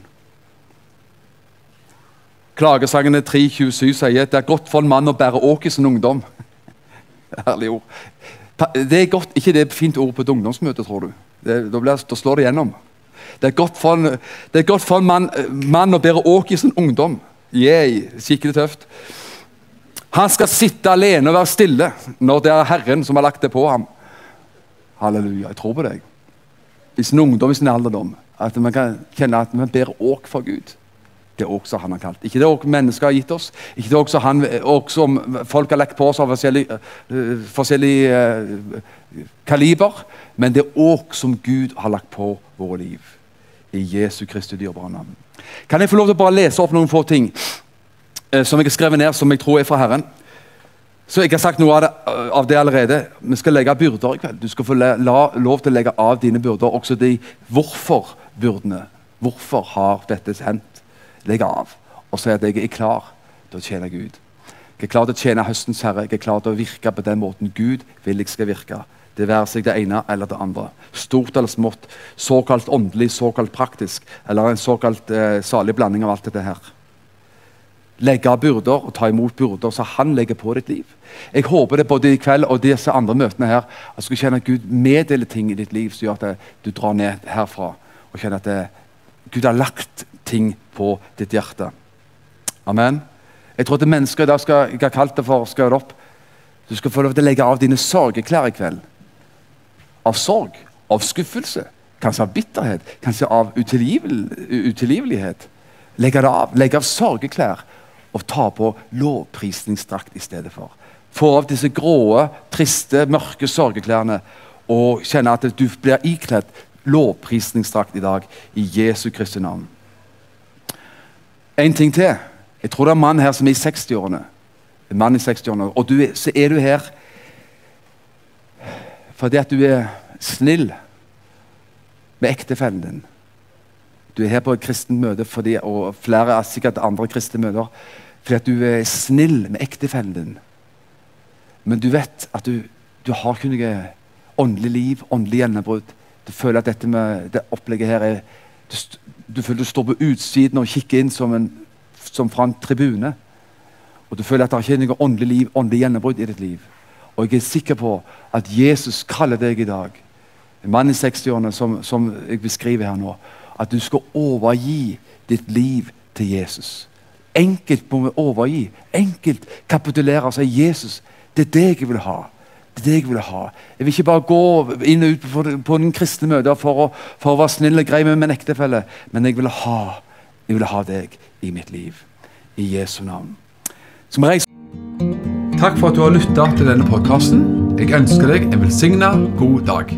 Klagesangene 3.27 sier det er godt for en mann å bære åk i sin ungdom. [laughs] Herlig ord. Det er godt, ikke det er fint ord på et ungdomsmøte, tror du. Det, da, blir, da, slår det gjennom. Det er godt for en, godt for en mann, mann, å bære åk i sin ungdom. Yeah, skikkelig tøft. Han skal sitte alene og være stille når det er Herren som har lagt det på ham. Halleluja. Jeg tror på deg. I sin ungdom, i sin alderdom. At man kan kjenne at man ber åk for Gud det er også han har kalt. Ikke det òg mennesker har gitt oss, ikke det også, han, også folk har lagt på oss av forskjellig, uh, forskjellig uh, kaliber, men det er òg som Gud har lagt på våre liv. I Jesu Kristi dyrebare navn. Kan jeg få lov til å bare lese opp noen få ting som jeg har skrevet ned, som jeg tror er fra Herren? Så Jeg har sagt noe av det, av det allerede. Vi skal legge byrder i kveld. Du skal få la, la, lov til å legge av dine byrder, også de hvorfor-byrdene. Hvorfor har dette hendt? legge av og si at jeg er klar til å tjene Gud. Jeg er klar til å tjene høstens herre. Jeg er klar til å virke på den måten Gud vil jeg skal virke. Det være seg det ene eller det andre. Stort eller smått. Såkalt åndelig, såkalt praktisk. Eller en såkalt eh, salig blanding av alt dette her. Legge byrder og ta imot byrder så han legger på ditt liv. Jeg håper det både i kveld og disse andre møtene her, at du skal kjenne at Gud meddeler ting i ditt liv som gjør at du drar ned herfra og kjenner at det, Gud har lagt ting på ditt hjerte. Amen. Jeg tror at mennesker i skal, jeg har kalt det for skrevet opp, du skal få lov til å legge av dine sorgeklær i kveld. Av sorg, av skuffelse, kanskje av bitterhet, kanskje av utilgivelighet. Legge det av. Legge av sorgeklær og ta på lovprisningsdrakt i stedet for. Få av disse grå, triste, mørke sorgeklærne og kjenne at du blir ikledd lovprisningsdrakt i dag i Jesu Kristi navn. En ting til. Jeg tror det er en mann her som er i 60-årene. En mann i 60-årene. Og du, så er du her fordi at du er snill med ektefellen din. Du er her på et kristent møte fordi, og flere av sikkert andre kristne møter fordi at du er snill med ektefellen din. Men du vet at du, du har ikke noe åndelig liv, åndelig gjennombrudd. Du føler at dette med det opplegget her er du, du føler du står på utsiden og kikker inn som, en, som fra en tribune. Og du føler at det ikke er noe åndelig liv, åndelig gjennombrudd i ditt liv. Og jeg er sikker på at Jesus kaller deg i dag, en mann i 60-årene som, som, jeg beskriver her nå, at du skal overgi ditt liv til Jesus. Enkelt må vi overgi. Enkelt kapitulere og si 'Jesus, det er deg jeg vil ha'. Det er det jeg vil ha. Jeg vil ikke bare gå inn og ut på, på den kristne møter for å, for å være snill og grei med min ektefelle, men jeg vil ha jeg vil ha deg i mitt liv. I Jesu navn. Takk for at du har lytta til denne podkasten. Jeg ønsker deg en velsigna god dag.